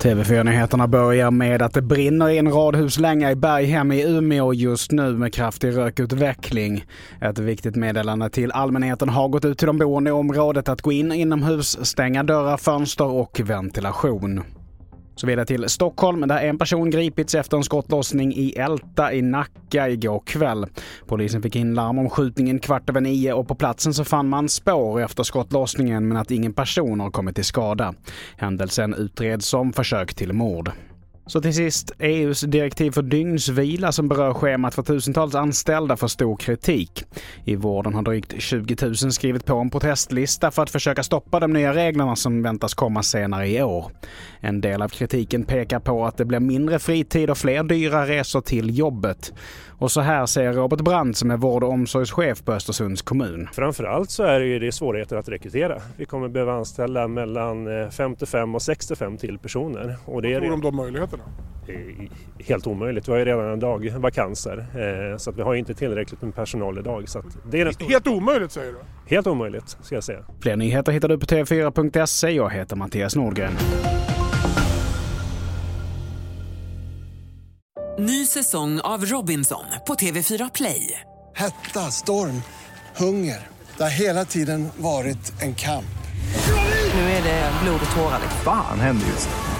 TV4-nyheterna börjar med att det brinner i en radhuslänga i Berghem i Umeå just nu med kraftig rökutveckling. Ett viktigt meddelande till allmänheten har gått ut till de boende i området att gå in inomhus, stänga dörrar, fönster och ventilation. Så vidare till Stockholm där en person gripits efter en skottlossning i Älta i Nacka igår kväll. Polisen fick in larm om skjutningen kvart över nio och på platsen så fann man spår efter skottlossningen men att ingen person har kommit till skada. Händelsen utreds som försök till mord. Så till sist, EUs direktiv för dygnsvila som berör schemat för tusentals anställda får stor kritik. I vården har drygt 20 000 skrivit på en protestlista för att försöka stoppa de nya reglerna som väntas komma senare i år. En del av kritiken pekar på att det blir mindre fritid och fler dyra resor till jobbet. Och så här säger Robert Brandt som är vård och omsorgschef på Östersunds kommun. Framförallt så är det ju det svårigheter att rekrytera. Vi kommer behöva anställa mellan eh, 55 och 65 till personer. Och det är Tror det de de möjligheterna? Är helt omöjligt. Vi har ju redan idag vakanser eh, så att vi har inte tillräckligt med personal idag. Så att det är den stora- Helt omöjligt säger du? helt omöjligt ska jag säga. Fler nyheter hittar du på tv4.se. Jag heter Mattias Nordgren. Ny säsong av Robinson på TV4 Play. Hetta, storm, hunger. Det har hela tiden varit en kamp. Nu är det blod och tårar. Fan händer just nu.